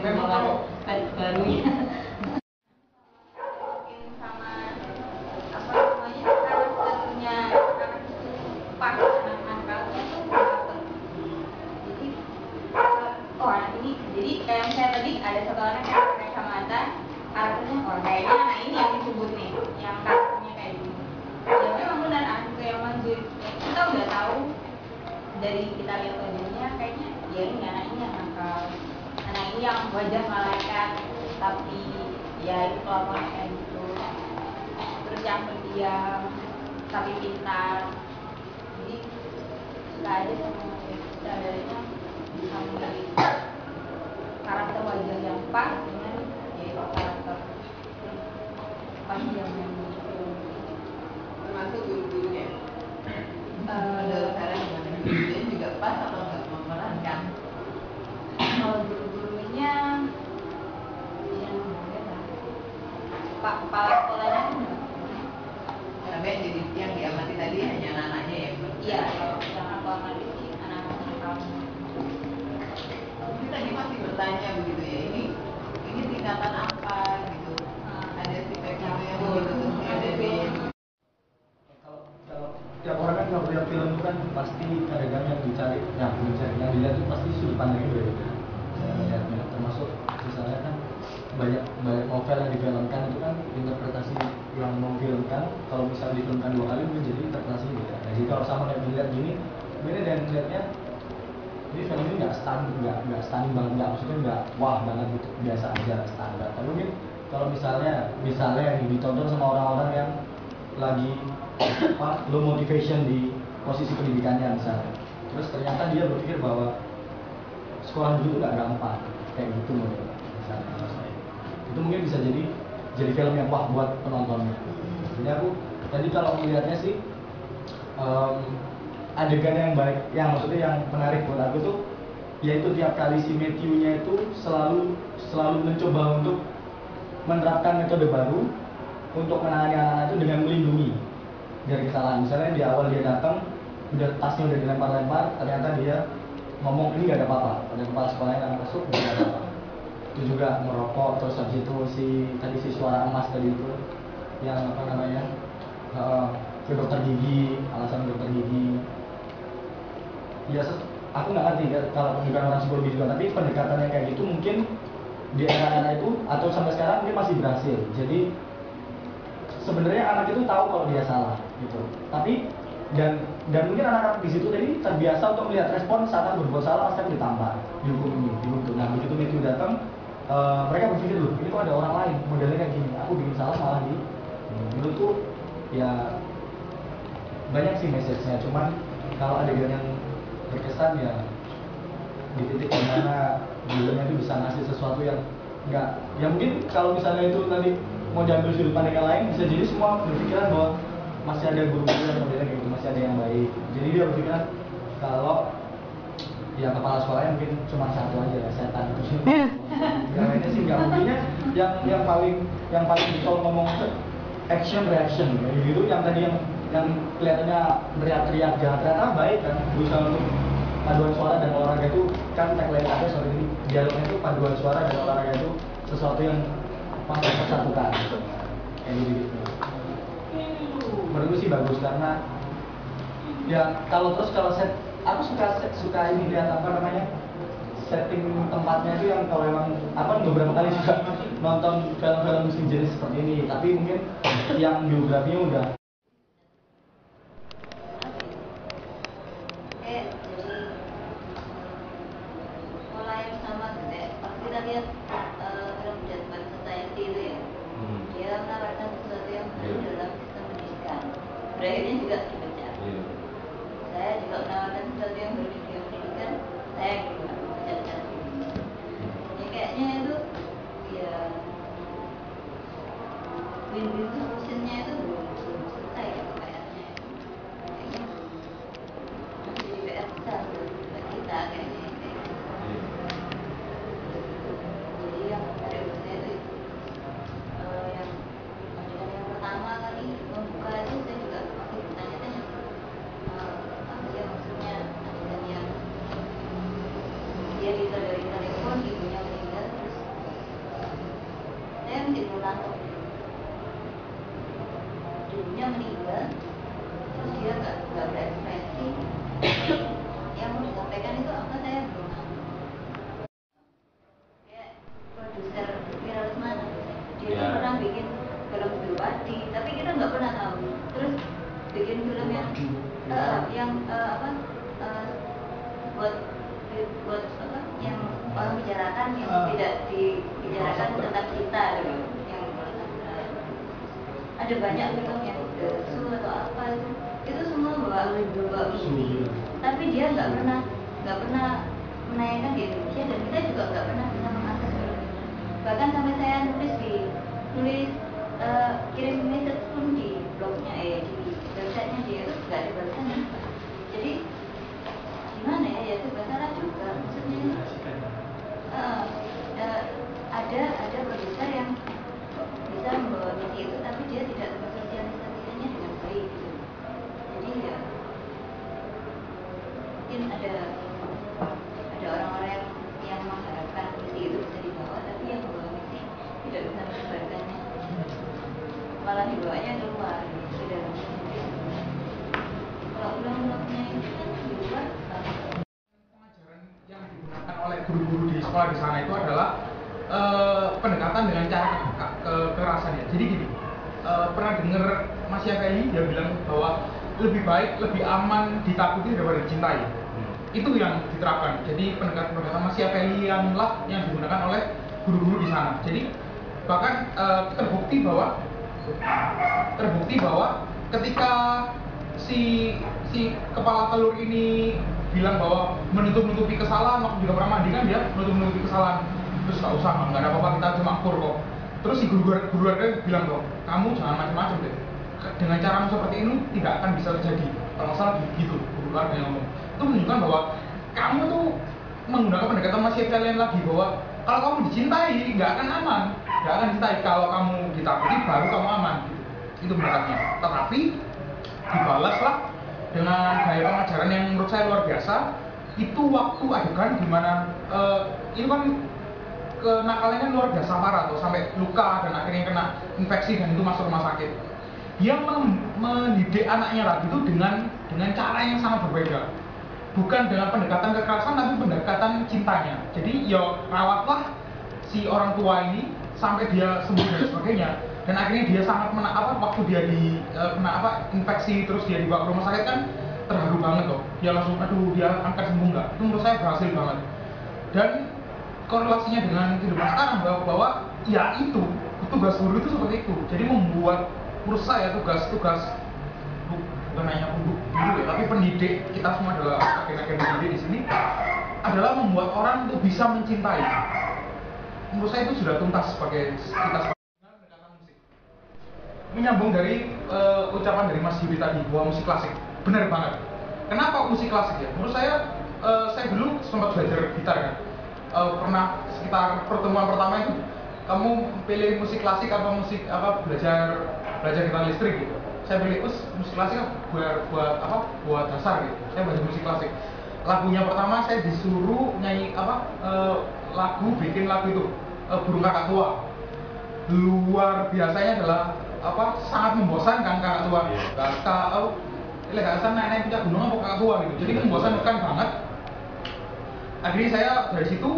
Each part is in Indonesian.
Jadi memang kalau barunya. Mungkin sama apa namanya karakternya karakter pas anak-anaknya tuh dapet. Jadi oh anak ini jadi kayak misalnya tadi ada satu anak yang pakai kacamata karakternya oh kayaknya anak ini yang disebut nih yang karakternya kayak gini. Ya memang benar anak yang manjur kita udah tahu dari kita lihat wajahnya kayaknya ya ini anak ini yang nakal anak ini yang wajah malaikat tapi ya itu kelakuannya kayak gitu terus yang pendiam tapi pintar jadi suka aja sama saudaranya bisa memilih karakter wajah yang pas dengan ya itu karakter pas dia main di film Termasuk guru-gurunya. Eh, Menurut kalian gimana? Guru-gurunya juga pas atau nggak memerankan? kalau guru-gurunya yang enggak lah pak kepala sekolahnya kan enggak. Tapi yang jadi yang diamati tadi hanya anak-anaknya ya. iya kalau yang aku amati sih anak-anak kamu Ini tadi masih bertanya begitu ya. Ini ini tingkatan apa gitu? Ada feedback gitu yang mau ditutupi dari kalau kalau tiap orang kan kalau lihat film itu kan pasti kadang yang dicari yang dicari yang dilihat itu pasti sudut pandangnya berbeda Saya melihatnya termasuk misalnya kan banyak banyak novel yang difilmkan itu kan interpretasi yang memfilmkan kalau misalnya difilmkan dua kali mungkin jadi interpretasi beda nah, jadi kalau sama kayak dilihat gini beda dan melihatnya ini ini nggak nggak stunning banget nggak maksudnya nggak wah banget gitu biasa aja standar. Tapi mungkin kalau misalnya misalnya yang ditonton sama orang-orang yang lagi apa low motivation di posisi pendidikannya misalnya. Terus ternyata dia berpikir bahwa sekolah dulu nggak gampang kayak gitu misalnya menurut saya. itu mungkin bisa jadi jadi film yang wah buat penontonnya. Jadi aku tadi kalau melihatnya sih em, adegan yang baik yang maksudnya yang menarik buat aku tuh yaitu tiap kali si Matthew-nya itu selalu selalu mencoba untuk menerapkan metode baru untuk menangani anak-anak itu dengan melindungi dari kesalahan. Misalnya di awal dia datang, udah tasnya udah dilempar-lempar, ternyata dia ngomong ini gak ada apa-apa. Pada kepala sekolahnya yang masuk gak ada apa-apa. Itu juga merokok, terus habis itu si tadi si suara emas tadi itu yang apa namanya eh, ke dokter gigi, alasan dokter gigi. Ya, aku nggak ngerti ya, kalau bukan orang psikologi juga, tapi pendekatannya kayak gitu mungkin di era-era itu atau sampai sekarang dia masih berhasil. Jadi sebenarnya anak itu tahu kalau dia salah gitu. Tapi dan dan mungkin anak-anak di situ tadi terbiasa untuk melihat respon saat aku berbuat salah pasti aku ditampar dihukum ini dihukum. Nah begitu itu datang eh, mereka berpikir loh ini kok ada orang lain? Modelnya kayak gini. Aku bikin salah malah di menurutku ya banyak sih message-nya. Cuman kalau adegan yang berkesan ya di titik di mana gurunya itu bisa ngasih sesuatu yang enggak ya mungkin kalau misalnya itu tadi mau diambil sudut pandang yang lain bisa jadi semua berpikiran bahwa masih ada guru-guru yang kayak gitu masih ada yang baik. Jadi dia berpikiran kalau ya kepala sekolahnya mungkin cuma satu aja ya setan. Yang lainnya sih nggak. Mungkinnya yang yang paling yang paling kalau ngomong action reaction kayak gitu yang tadi yang yang kelihatannya teriak-teriak jahat ternyata baik kan. Berusaha untuk paduan suara dan olahraga itu kan tagline ada soal ini dialognya itu paduan suara dan olahraga itu sesuatu yang mempersatukan kayak gitu gitu. Menurutku sih bagus karena ya kalau terus kalau set aku suka suka ini lihat apa namanya setting tempatnya itu yang kalau emang apa beberapa kali juga nonton film-film jenis seperti ini tapi mungkin yang biografinya udah tidak bisa menyebarkannya malah dibawanya keluar di dalam kalau film-filmnya itu kan di luar pengajaran yang digunakan oleh guru-guru di sekolah di sana itu adalah eh, pendekatan dengan cara ke- ke- kekerasan ya. Jadi gini, eh, pernah dengar Mas Yafeli dia bilang bahwa lebih baik, lebih aman ditakuti daripada dicintai. Hmm. Itu yang diterapkan. Jadi pendekatan-pendekatan yang lah yang digunakan oleh guru-guru di sana. Jadi bahkan eh, terbukti bahwa terbukti bahwa ketika si si kepala telur ini bilang bahwa menutup-nutupi kesalahan waktu juga pernah mandi kan dia menutup-nutupi kesalahan. Terus nggak usah nggak ada apa-apa kita cuma kur kok. Terus si guru guru guru bilang kok kamu jangan macam-macam deh. Dengan cara seperti ini tidak akan bisa terjadi. Kalau salah gitu guru keluarga yang ngomong. Itu menunjukkan bahwa kamu tuh menggunakan pendekatan masih kalian lagi bahwa kalau kamu dicintai nggak akan aman akan dicintai kalau kamu ditakuti baru kamu aman gitu. Itu pendekatannya tetapi dibalaslah dengan gaya pengajaran yang menurut saya luar biasa. Itu waktu adegan gimana eh, ini kan kenakalannya luar biasa parah tuh sampai luka dan akhirnya kena infeksi dan itu masuk rumah sakit. Dia mendidik anaknya lagi itu dengan dengan cara yang sangat berbeda. Bukan dengan pendekatan kekerasan tapi pendekatan cintanya. Jadi ya rawatlah si orang tua ini sampai dia sembuh dan sebagainya. Dan akhirnya dia sangat mena apa waktu dia di eh, kena apa infeksi terus dia dibawa ke rumah sakit kan terharu banget loh. Dia langsung aduh dia angkat sembuh nggak? Itu menurut saya berhasil banget. Dan korelasinya dengan kehidupan sekarang bahwa, bahwa ya itu tugas guru itu seperti itu. Jadi membuat menurut saya tugas-tugas bu- bukan hanya untuk guru ya tapi pendidik kita semua adalah agen-agen pendidik di sini adalah membuat orang itu bisa mencintai menurut saya itu sudah tuntas sebagai kita menyambung dari eh, ucapan dari Mas Yuri tadi bahwa musik klasik. Benar banget. Kenapa musik klasik ya? Menurut saya eh, saya dulu sempat belajar gitar kan. Eh, pernah sekitar pertemuan pertama itu kamu pilih musik klasik apa musik apa belajar belajar gitar listrik gitu. Saya pilih us musik klasik buat buat apa? Buat dasar gitu. Saya belajar musik klasik. Lagunya pertama saya disuruh nyanyi apa eh, lagu bikin lagu itu. Eh, burung kakak tua. Luar biasanya adalah apa sangat membosankan kakak tua. Iya. kakak oh ini gak naik naik puncak gunung apa kakak tua gitu. Jadi membosankan banget. Akhirnya saya dari situ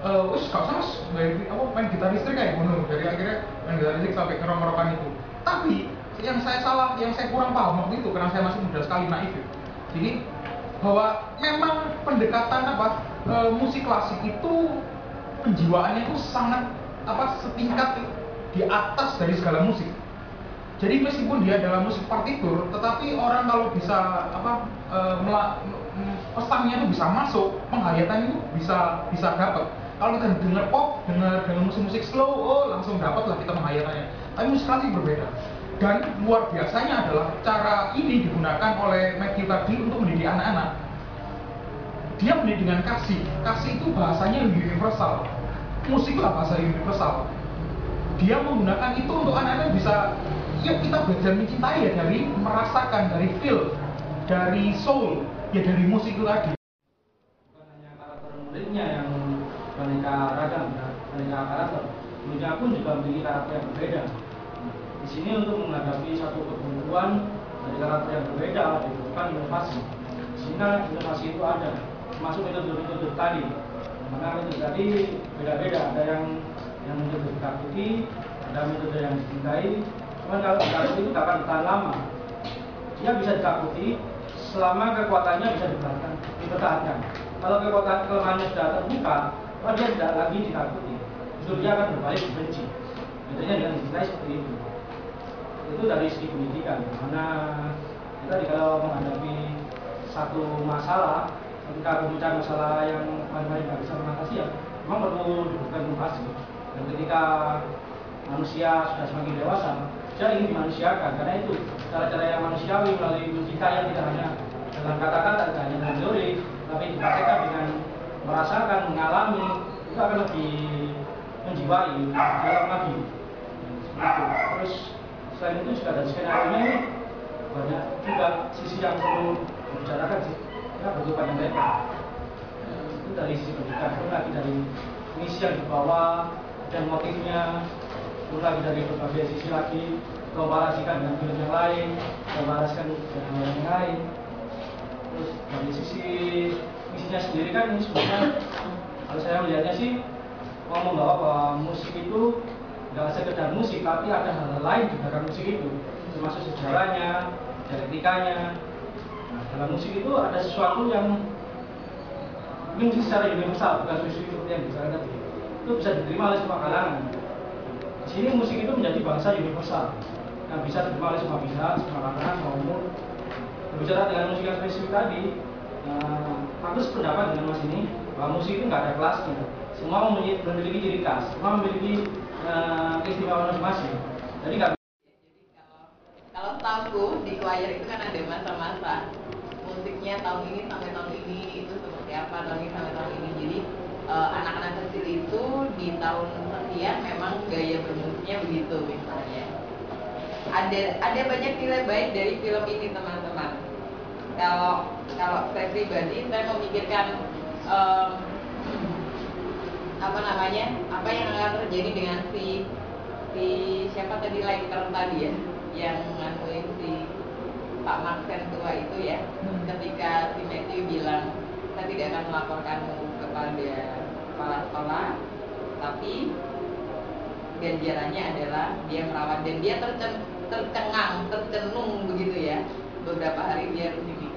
eh wis gak usah main, apa, main gitar listrik kayak gunung dari akhirnya main gitar listrik sampai ngerok-ngerokan itu. Tapi yang saya salah yang saya kurang paham waktu itu karena saya masih muda sekali naif ya. jadi bahwa memang pendekatan apa eh, musik klasik itu penjiwaannya itu sangat apa setingkat di atas dari segala musik jadi meskipun dia adalah musik partitur, tetapi orang kalau bisa apa e, mela- pesannya itu bisa masuk, penghayatan itu bisa bisa dapat. Kalau kita dengar pop, dengar dengar musik-musik slow, oh langsung dapat lah kita penghayatannya. Tapi musik klasik berbeda. Dan luar biasanya adalah cara ini digunakan oleh Matthew tadi untuk mendidik anak-anak. Dia mendidik dengan kasih. Kasih itu bahasanya universal. Musik lah bahasa universal. Dia menggunakan itu untuk anak-anak bisa yuk kita belajar mencintai ya dari merasakan dari feel dari soul ya dari musik itu tadi. Bukan hanya karakter muridnya yang beraneka ragam ya, beraneka karakter. Muridnya pun juga memiliki karakter yang berbeda. Di sini untuk menghadapi satu kebutuhan dari karakter yang berbeda dibutuhkan inovasi. Sehingga inovasi itu ada termasuk metode-metode tadi mana metode tadi beda-beda ada yang yang metode ditakuti ada metode yang dicintai cuman kalau ditakuti itu akan bertahan lama dia bisa ditakuti selama kekuatannya bisa dipertahankan, dipertahankan. Kalau kekuatan kelemahannya sudah terbuka, maka dia tidak lagi ditakuti. Justru dia akan berbalik dibenci. Bedanya dengan dicintai seperti itu. Itu dari segi pendidikan, mana kita kalau menghadapi satu masalah, ketika pemecahan masalah yang lain-lain nggak bisa mengatasi ya, memang perlu dibutuhkan inovasi. Dan ketika manusia sudah semakin dewasa, dia ingin dimanusiakan karena itu cara-cara yang manusiawi melalui musika yang tidak hanya dalam kata-kata, tidak hanya dalam teori, tapi dipraktekkan dengan merasakan, mengalami, itu akan lebih menjiwai dalam lagi. Terus selain itu juga dari skenario ini banyak juga sisi yang perlu dibicarakan sih. Ya panjang lebar. Itu dari sisi pendidikan, belum lagi dari misi yang dibawa dan motifnya belum lagi dari berbagai sisi lagi komparasikan dengan film yang lain komparasikan dengan film yang lain terus dari sisi misinya sendiri kan ini sebenarnya kalau saya melihatnya sih mau membawa bahwa musik itu nggak sekedar musik tapi ada hal lain di belakang musik itu termasuk sejarahnya dialektikanya nah, dalam musik itu ada sesuatu yang mungkin secara universal bukan musik seperti yang bicara tadi itu bisa diterima oleh semua kalangan di sini musik itu menjadi bahasa universal yang bisa diterima oleh semua pihak, semua kalangan, semua umur. Berbicara dengan musik yang spesifik tadi, eh, aku sependapat dengan mas ini bahwa musik itu nggak ada kelasnya. Semua memiliki, memiliki ciri khas, semua memiliki eh, keistimewaan masing-masing. Jadi nggak setahuku di choir itu kan ada masa-masa. Musiknya tahun ini sampai tahun ini itu seperti apa tahun ini sampai tahun ini. Jadi eh, anak-anak kecil itu di tahun sekian memang gaya bermusiknya begitu misalnya. Ada ada banyak nilai baik dari film ini teman-teman. Kalau kalau saya pribadi saya memikirkan em, apa namanya apa yang akan terjadi dengan si si siapa tadi Lengker tadi ya yang Pak Maxen tua itu ya Hmm. ketika si Matthew bilang saya tidak akan melaporkanmu kepada kepala sekolah tapi ganjarannya adalah dia merawat dan dia tercen, tercengang tercenung begitu ya beberapa hari dia di sini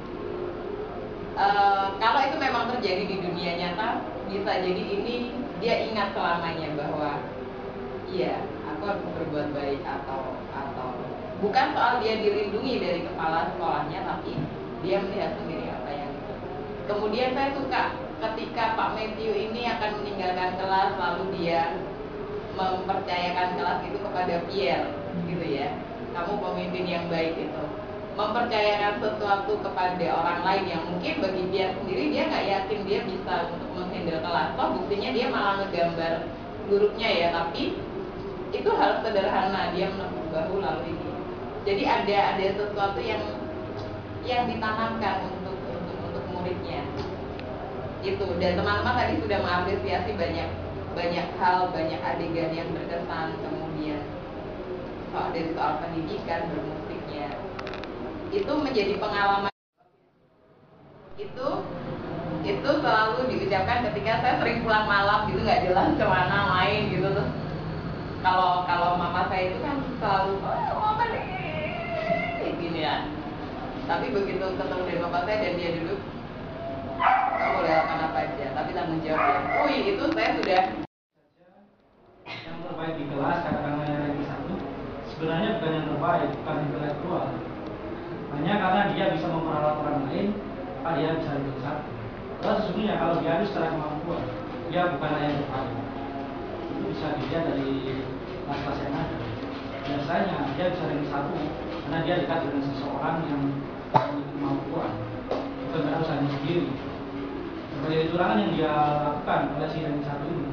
Eh, kalau itu memang terjadi di dunia nyata bisa jadi ini dia ingat selamanya bahwa iya aku harus berbuat baik atau bukan soal dia dilindungi dari kepala sekolahnya tapi dia melihat sendiri apa yang kemudian saya suka ketika Pak Matthew ini akan meninggalkan kelas lalu dia mempercayakan kelas itu kepada Pierre gitu ya. Kamu pemimpin yang baik itu. Mempercayakan sesuatu kepada orang lain yang mungkin bagi dia sendiri dia nggak yakin dia bisa untuk menghandle kelas. Toh buktinya dia malah ngegambar buruknya ya tapi itu hal sederhana. Dia menepuk bahu lalu ini jadi ada ada sesuatu yang yang ditanamkan untuk untuk untuk muridnya. Itu dan teman-teman tadi sudah mengapresiasi banyak banyak hal banyak adegan yang berkesan kemudian. Soal dari soal pendidikan bermusiknya. Itu menjadi pengalaman. Itu itu selalu diucapkan ketika saya sering pulang malam gitu nggak jelas ke mana main gitu. Tuh kalau kalau mama saya itu kan selalu ya tapi begitu ketemu dengan bapak saya dan dia duduk kamu boleh lakukan apa aja? Tapi tanggung jawab ya wih itu saya sudah yang terbaik di kelas katakanlah yang ranking satu sebenarnya bukan yang terbaik bukan intelektual hanya karena dia bisa memperalat orang lain maka dia bisa ranking satu Padahal sesungguhnya kalau diadu secara kemampuan dia bukanlah yang terbaik. Itu bisa dilihat dari kelas-kelas yang ada. Biasanya dia bisa ranking satu karena dia dekat dengan seseorang yang memiliki kemampuan. Bukan usahanya sendiri berbagai kecurangan yang dia lakukan oleh si ranking satu ini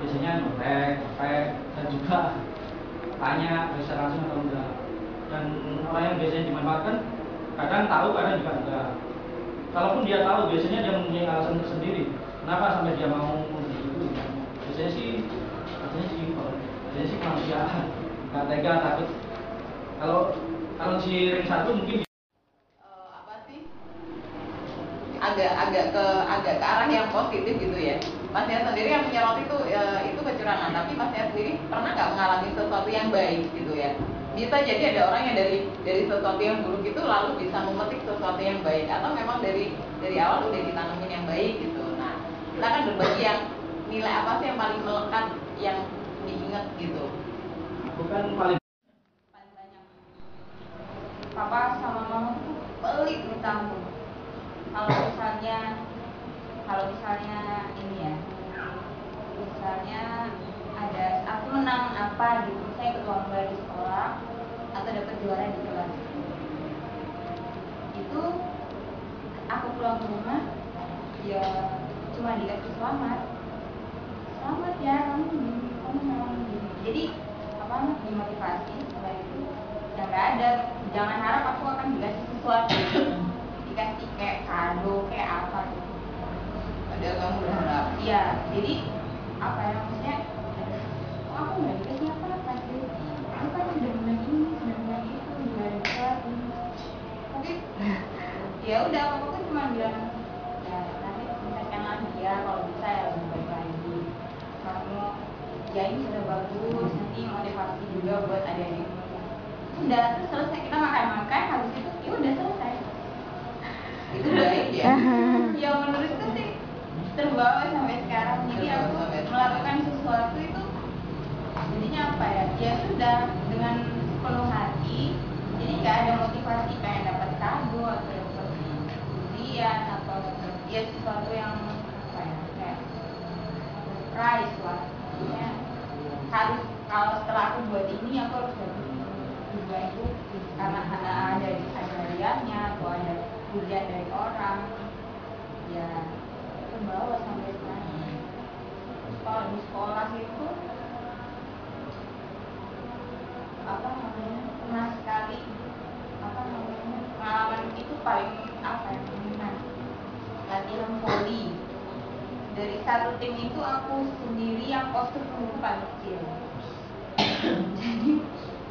biasanya nyontek, nyopet, dan juga tanya bisa langsung atau enggak. Dan orang yang biasanya dimanfaatkan kadang tahu kadang juga enggak. Kalaupun dia tahu biasanya dia mempunyai alasan tersendiri. Kenapa sampai dia mau begitu biasanya sih biasanya sih biasanya sih kemanusiaan nggak tega takut. Kalau kalau si ring satu mungkin eh, apa sih? Agak agak ke agak ke arah yang positif gitu ya. Mas Yas sendiri yang menyoroti itu eh, itu kecurangan. Tapi Mas Yas sendiri pernah nggak mengalami sesuatu yang baik gitu ya? Bisa jadi ada orang yang dari dari sesuatu yang buruk itu lalu bisa memetik sesuatu yang baik. Atau memang dari dari awal udah ditanamin yang baik gitu. Nah kita kan berbagi yang nilai apa sih yang paling melekat yang diingat gitu. Bukan paling papa sama mama tuh pelit minta ampun kalau misalnya kalau misalnya ini ya misalnya ada aku menang apa gitu saya ketua lomba di sekolah atau dapat juara di kelas. Itu aku pulang ke rumah ya cuma dikasih selamat. Selamat ya kamu kamu memang gini. Jadi apa dimotivasi setelah itu ya nggak ada jangan harap aku akan dikasih sesuatu dikasih kayak kado kayak apa gitu padahal kamu berharap Iya, jadi apa ya maksudnya? Oh, aku nggak dikasih apa-apa sih. Aku kan sudah menang ini, sudah menang itu, sudah ada sesuatu. Tapi ya udah, aku kan cuma bilang ya nanti tingkatkanlah dia kalau bisa ya lebih baik lagi. Kamu ya ini sudah bagus, nanti motivasi juga buat adik-adikmu. Udah, terus selesai. Kita makan-makan, habis itu ya udah selesai. itu baik ya. Ya menurutku sih terbawa sampai sekarang. Jadi Terbawa aku melakukan sesuatu itu jadinya apa ya? Ya sudah dengan penuh hati. Jadi nggak ada motivasi kayak dapat kado atau dapat ujian atau dapat ya sesuatu yang apa ya kayak prize lah. Maksudnya, harus kalau setelah aku buat ini aku harus dapat juga itu karena ada ada ada hadiahnya atau ada pujian dari orang. Ya terbawa sampai sekarang. Kalau di sekolah itu apa namanya pernah sekali apa namanya pengalaman itu paling apa ya latihan voli. Dari satu tim itu aku sendiri yang tubuh paling kecil. Jadi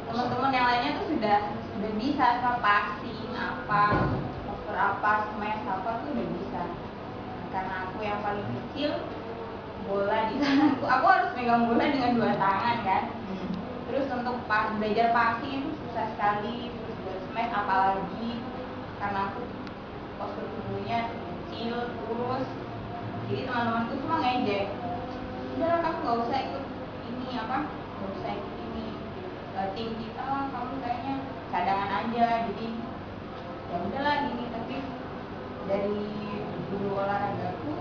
teman-teman yang lainnya tuh sudah sudah bisa apa passing apa postur apa smash apa tuh udah bisa. Karena aku yang paling kecil bola di sana aku, aku harus megang bola dengan dua tangan kan? Terus untuk pas belajar passing itu susah sekali terus buat smash apalagi karena aku postur tubuhnya kecil kurus. Jadi teman-temanku semua ngejek udah kamu nggak usah ikut ini apa nggak usah ikut ini Eh, tim kita kamu kayaknya cadangan aja. Jadi ya udahlah gini. Tapi dari guru olahragaku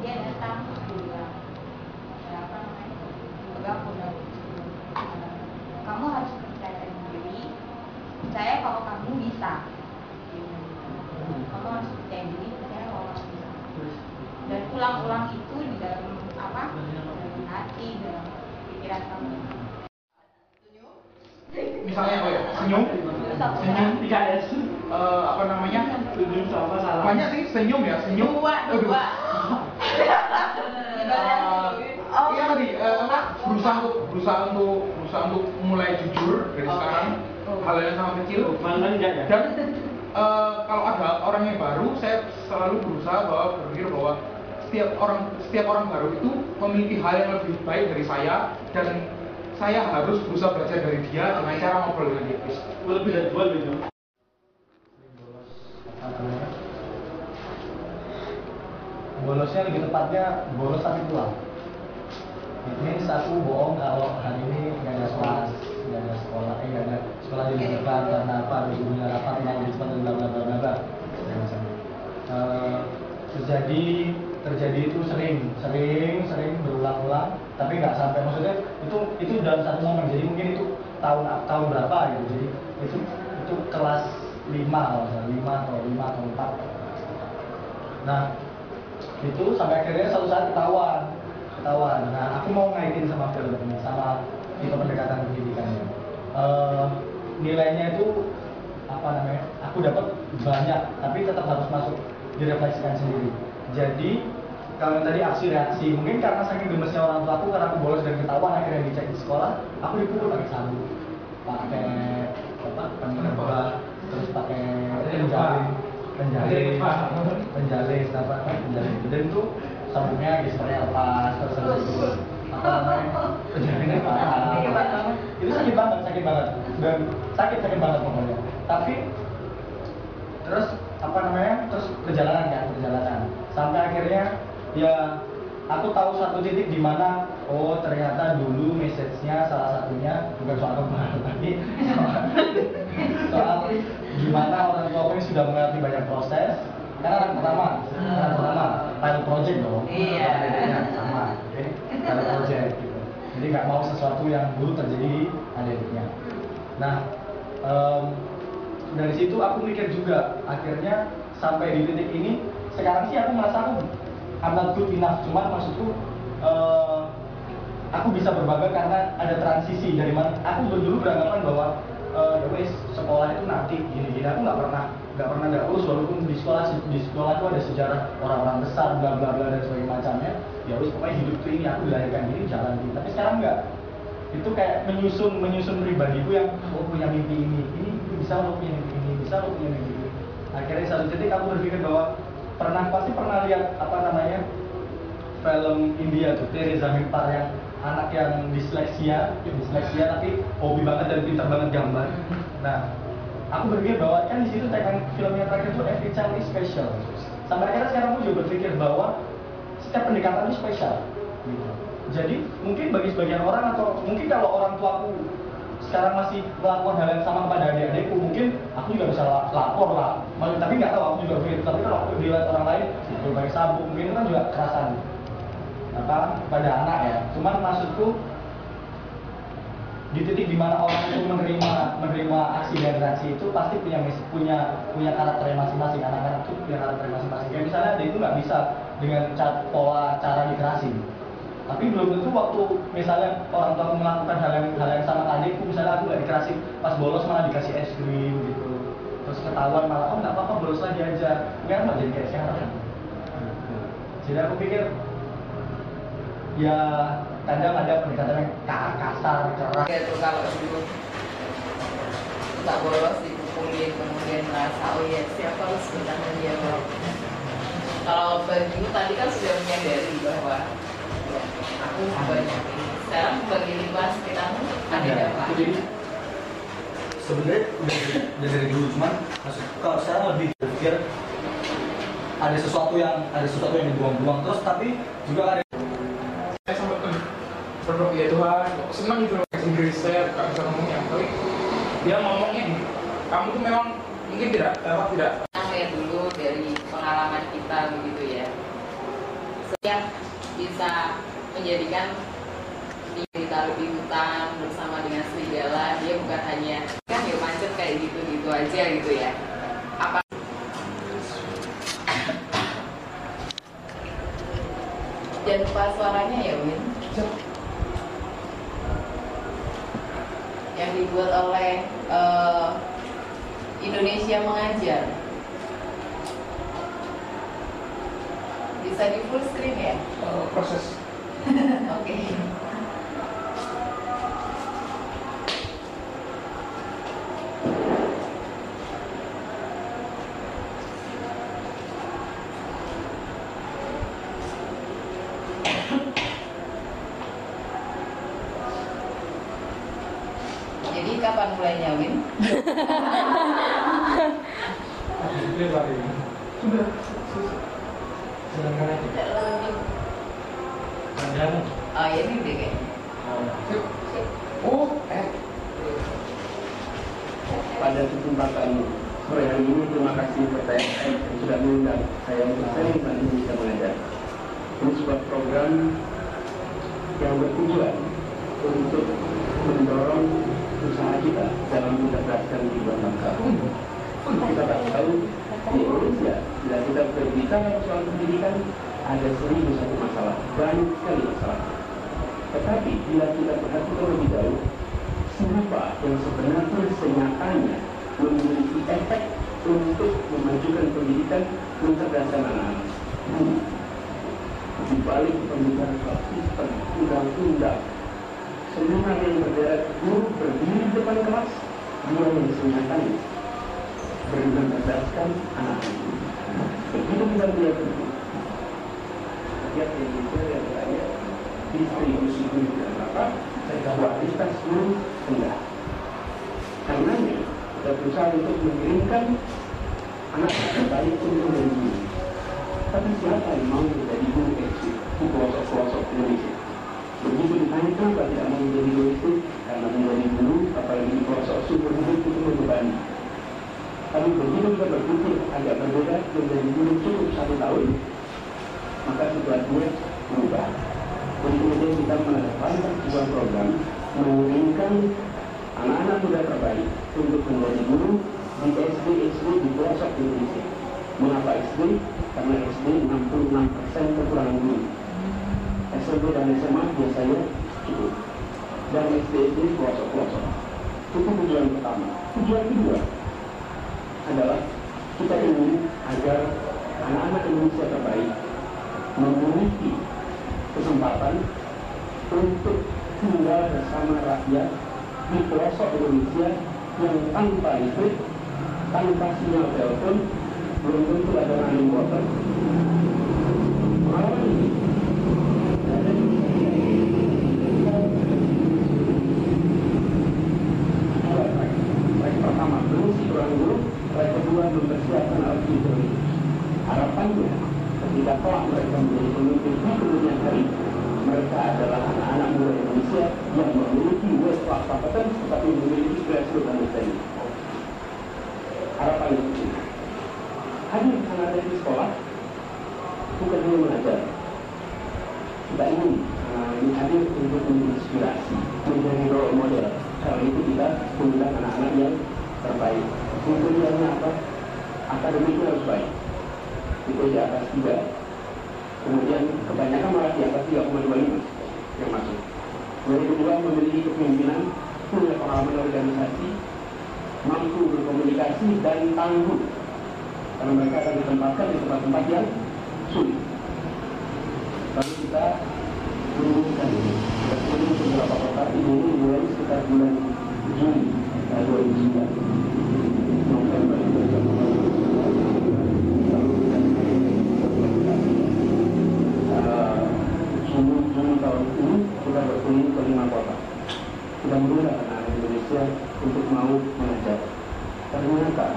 dia datang bilang ya apa namanya? Pegang pundak kamu harus percaya diri percaya kalau kamu bisa. Kamu harus percaya diri percaya kalau kamu bisa. Dan ulang-ulang itu di dalam apa? Dalam hati dalam pikiran kamu Misalnya apa ya? Senyum. Senyum tiga S. Eh, apa namanya? Senyum sama salah. Banyak sih senyum ya, senyum. Dua, dua. Eh, iya tadi apa berusaha untuk berusaha untuk berusaha untuk mulai jujur dari Oke. sekarang hal yang sangat kecil Mana enggak ya? dan eh, kalau ada orang yang baru saya selalu berusaha bahwa berpikir bahwa setiap orang setiap orang baru itu memiliki hal yang lebih baik dari saya dan saya harus berusaha belajar dari dia dengan cara ngobrol dengan dia. Lebih dari dua apa namanya bolosnya lebih tepatnya bolos tapi pulang ini satu bohong kalau hari ini nggak ada kelas nggak ada sekolah eh nggak ada sekolah diliburkan karena apa ada gurunya rapat malam di depan dan bla bla bla bla. Eh, terjadi terjadi itu sering sering sering berulang-ulang tapi nggak sampai. Maksudnya itu itu dalam satu momen. Jadi mungkin itu tahun tahun berapa gitu. Jadi itu itu kelas lima kalau lima atau lima atau empat. Nah itu sampai akhirnya suatu saat ketahuan ketahuan. Nah aku mau ngaitin sama film sama tipe pendekatan pendidikannya. Eh, nilainya itu apa namanya aku dapat banyak tapi tetap harus masuk direfleksikan sendiri. Jadi kalau yang tadi aksi reaksi mungkin karena saking gemesnya orang tua aku karena aku bolos dan ketahuan akhirnya dicek di sekolah aku dipukul pakai sabuk pakai apa penebah terus pakai penjalin penjalin penjalin apa penjalin dan itu sabuknya gesternya lepas terus itu apa namanya penjalinnya banget. itu sakit banget sakit banget. Dan sakit sakit banget pokoknya. Tapi terus apa namanya terus perjalanan kan perjalanan sampai akhirnya ya aku tahu satu titik di mana oh ternyata dulu message-nya salah satunya bukan soal kemarin tapi soal, soal gimana orang tua aku ini sudah mengalami banyak proses. Karena anak pertama anak pertama pilot project dong. Iya. Adiknya sama oke pilot project gitu. Jadi nggak mau sesuatu yang dulu terjadi di adiknya. Nah em, dari situ aku mikir juga akhirnya sampai di titik ini sekarang sih aku merasa aku Not good enough cuman maksudku eh, aku bisa berbangga karena ada transisi dari mana aku dulu beranggapan bahwa eh, ya wes sekolah itu nanti gini gini aku nggak pernah nggak pernah nggak urus walaupun di sekolah di sekolah itu ada sejarah orang-orang besar bla bla bla dan sebagainya macamnya. Ya wes pokoknya hidup tuh ini aku dilahirkan gini jalan gini. Tapi sekarang nggak. Itu kayak menyusun menyusun pribadiku yang oh punya mimpi ini ini bisa lo punya mimpi ini bisa lo punya mimpi ini. Akhirnya satu titik aku berpikir bahwa pernah pasti pernah lihat apa namanya film India tuh Teresa Mimpar yang anak yang disleksia disleksia tapi hobi banget dan pintar banget gambar nah aku berpikir bahwa kan di situ tekan filmnya terakhir itu every child is special sampai akhirnya sekarang aku juga berpikir bahwa setiap pendekatan itu spesial gitu. jadi mungkin bagi sebagian orang atau mungkin kalau orang tuaku sekarang masih melakukan hal yang sama kepada adik-adikku mungkin aku juga bisa la- lapor lah. Tapi nggak tahu aku juga berpikir tapi kalau aku dilihat orang lain berbagai sabuk mungkin kan juga kerasan apa pada anak ya. Cuman maksudku di titik di mana orang itu menerima menerima aksi dan reaksi itu pasti punya punya punya karakternya masing-masing. Anak-anak itu punya karakternya masing-masing. Kayak misalnya dia itu nggak bisa dengan ca- pola cara literasi tapi belum tentu waktu misalnya orang tua aku melakukan hal yang hal yang sama adikku misalnya aku nggak dikasih pas bolos malah dikasih es krim gitu terus ketahuan malah oh nggak apa-apa bolos lagi aja nggak nggak jadi kayak Gitu. jadi aku pikir ya kadang ada pendekatan yang ka- kasar keras Ya tuh kalau dulu nggak bolos dipukulin kemudian merasa oh iya siapa harus bertanggung jawab. Kalau bagimu tadi kan sudah menyadari bahwa ya, aku. Sekarang bagi lingkungan sekitarmu ada apa? jadi sebenarnya udah dari, dulu cuman maksud kalau sekarang lebih berpikir ada sesuatu yang ada sesuatu yang dibuang-buang. Terus tapi juga ada saya sempat berdoa ya Tuhan kok senang gitu Inggris saya nggak bisa ngomongnya. Tapi dia ngomongnya di kamu tuh memang mungkin tidak apa tidak. Ya dulu dari pengalaman kita begitu ya. Setiap bisa menjadikan ditaruh di hutan bersama dengan serigala dia bukan hanya kan ya macet kayak gitu aja gitu ya. Apa Jangan lupa suaranya ya Win Yang dibuat oleh eh, Indonesia Mengajar Bisa di full screen ya? Eh, proses Oke Jadi kapan mulainya Win? Sudah Sedangkan aja. Oh ya ini kayaknya Sip. oh eh pada kesempatan sore hari ini terima kasih PTSM yang sudah mengundang saya untuk sering ini bisa mengajar. Ini sebuah program yang bertujuan untuk mendorong usaha kita dalam mencerdaskan kehidupan bangsa. Kita tak tahu di Indonesia bila kita berbicara soal pendidikan ada seribu satu masalah, banyak sekali masalah. Tetapi bila kita perhatikan lebih jauh, siapa yang sebenarnya senyatanya memiliki efek untuk memajukan pendidikan mencerdaskan anak-anak. Di balik pembicaraan sistem undang-undang, semua yang berderet guru berdiri di depan kelas, dia yang senyatanya mencerdaskan anak-anak. Begitu kita melihat Indonesia yang berada distribusi guru dan apa, kualitas guru rendah. Karenanya kita berusaha untuk mengirimkan anak terbaik untuk guru. Tapi siapa yang mau menjadi guru SD di pelosok-pelosok Indonesia? Begitu ditanya kenapa tidak mau menjadi guru itu, karena menjadi guru, apalagi di pelosok sumber hidup itu membebani. Tapi begitu kita berpikir agak berbeda menjadi guru cukup satu tahun, maka situasinya berubah. Kemudian kita mengedepankan sebuah program mengirimkan anak-anak muda terbaik untuk menjadi guru di SD SD di pelosok Indonesia. Mengapa SD? Karena SD 66% kekurangan guru. SMP dan SMA biasanya cukup. Dan SD SD pelosok-pelosok. Itu tujuan pertama. Tujuan kedua adalah kita ingin agar anak-anak Indonesia terbaik memiliki kesempatan untuk tinggal bersama rakyat di pelosok Indonesia yang tanpa listrik, tanpa sinyal telepon, belum tentu ada running water. Pengalaman ini ada di dua track. Track pertama belum si kurang guru, track kedua belum persiapan alat elektronik. Harapannya ketika kelak mereka menjadi pemimpin di kemudian hari, mereka adalah anak-anak muda Indonesia yang memiliki world class competence tetapi memiliki grassroots understanding. Harapan itu. Hadir anak di sekolah bukan hanya mengajar. Kita ingin anak ini hadir untuk menginspirasi, menjadi role model. Karena itu kita mengundang anak-anak yang terbaik. Kriteриanya apa? Akademiknya harus baik. Itu di atas tiga. Kemudian kebanyakan malah di atas 3,25 yang masuk. Yang kedua memiliki kepemimpinan, punya pengalaman organisasi, mampu berkomunikasi dan tangguh. Karena mereka akan ditempatkan di tempat-tempat yang sulit. Lalu kita merumuskan ini. Kita ke beberapa kota ini mulai sekitar bulan Juni tahun 2009. November, Eh, Juni, Juni tahun ini kita berkeliling ke lima kota. Kita mengundang anak-anak Indonesia untuk mau mengajar. Ternyata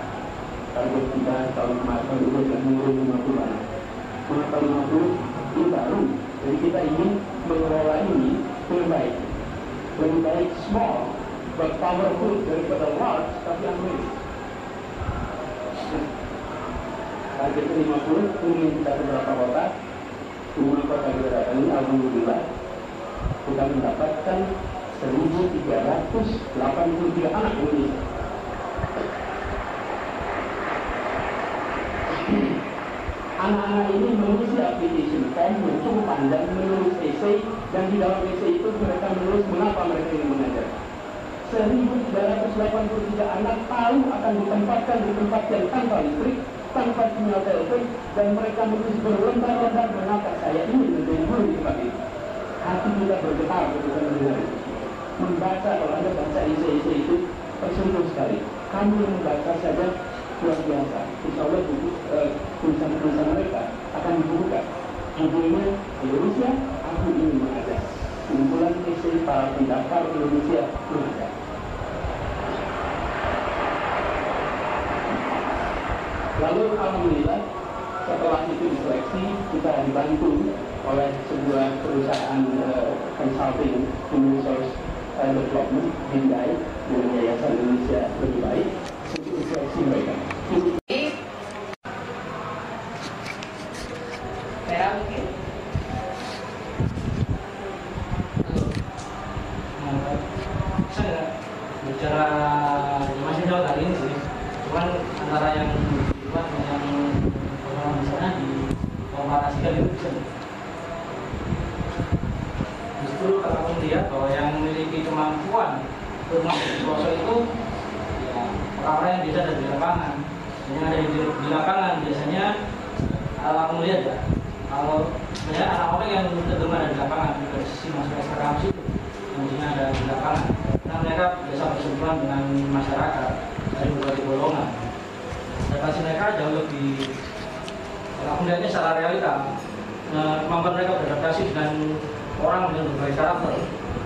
target kita tahun kemarin tahun ini adalah mengirim 50 anak. Mengapa 50? Ini baru. Jadi kita ingin mengelola ini lebih baik. Lebih baik small, but powerful daripada large, tapi unreal. Target 50, kemudian kita ke beberapa kota, Umur kota kita ini Alhamdulillah kita mendapatkan 1.383 anak Indonesia Anak-anak ini mengisi application form, mencoba dan menulis essay, dan di dalam essay itu mereka menulis mengapa mereka ingin mengajar. 1.383 anak tahu akan ditempatkan di tempat yang tanpa listrik, tanpa sinyal telepon, dan mereka menulis berlembar-lembar mengapa saya ingin menjadi guru di tempat ini. Hati kita bergetar ketika mendengar itu. Membaca kalau Anda baca essay-essay itu tersentuh sekali. Kamu yang membaca saja luar biasa. Insya Allah buku eh, tulisan-tulisan mereka akan dibuka. Judulnya Indonesia, aku ingin mengajar. Kumpulan essay para pendaftar Indonesia mengajar. Lalu alhamdulillah setelah itu diseleksi kita dibantu oleh sebuah perusahaan uh, consulting human resource uh, development Hyundai dengan Yayasan Indonesia Lebih Baik untuk diseleksi mereka. Vera mungkin Nah, saya nggak bicara ya masih jauh kali ini sih cuman antara yang dibuat dengan yang orang misalnya di komparasikan itu bisa justru kalau aku melihat bahwa yang memiliki kemampuan untuk masuk di pelosok itu ya orang-orang yang biasa ada di lapangan Dan yang ada di, di lapangan biasanya kalau aku melihat ya kalau sebenarnya anak orang yang belum ada di lapangan dari sisi masyarakat kampus itu biasanya ada di lapangan. Karena mereka biasa bersentuhan dengan masyarakat dari berbagai golongan. Dan pasti mereka jauh lebih kalau aku melihatnya secara realita eh, kemampuan mereka beradaptasi dengan orang dengan berbagai karakter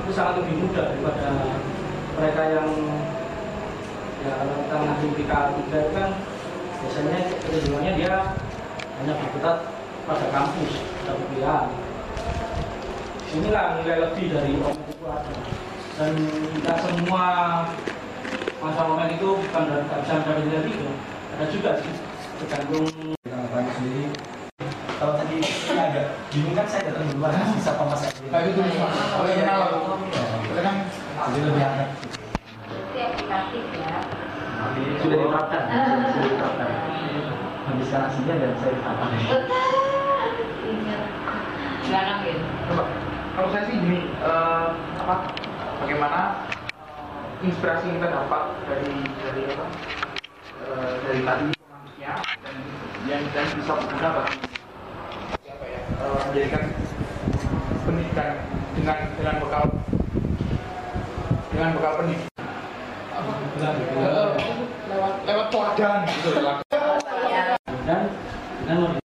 itu sangat lebih mudah daripada mereka yang ya kalau kita mengaji PK 3 itu kan biasanya kecenderungannya dia hanya berkutat pada kampus pada kuliah. Inilah nilai lebih dari omen itu ada. Dan tidak semua masalah omen itu bukan dari bisa dari nilai tiga ada juga sih tergantung banyak sendiri. Kalau tadi agak bingung kan saya datang duluan sisa Edwin Nah, itu tuh, kalau yang kenal. Jadi lebih hangat Itu aplikatif ya. sudah diterapkan sudah diterapkan aslinya dan saya silakan Vin Coba, kalau saya sih gini, eh, apa, bagaimana eh, inspirasi yang kita dapat dari dari apa, eh, dari tadi pemangkiknya dan yang dan bisa berguna bagi siapa ya, eh, menjadikan pendidikan dengan dengan bekal dengan bekal pendidikan. Eh, lewat lewat teladan. Gitu lewat dan dengan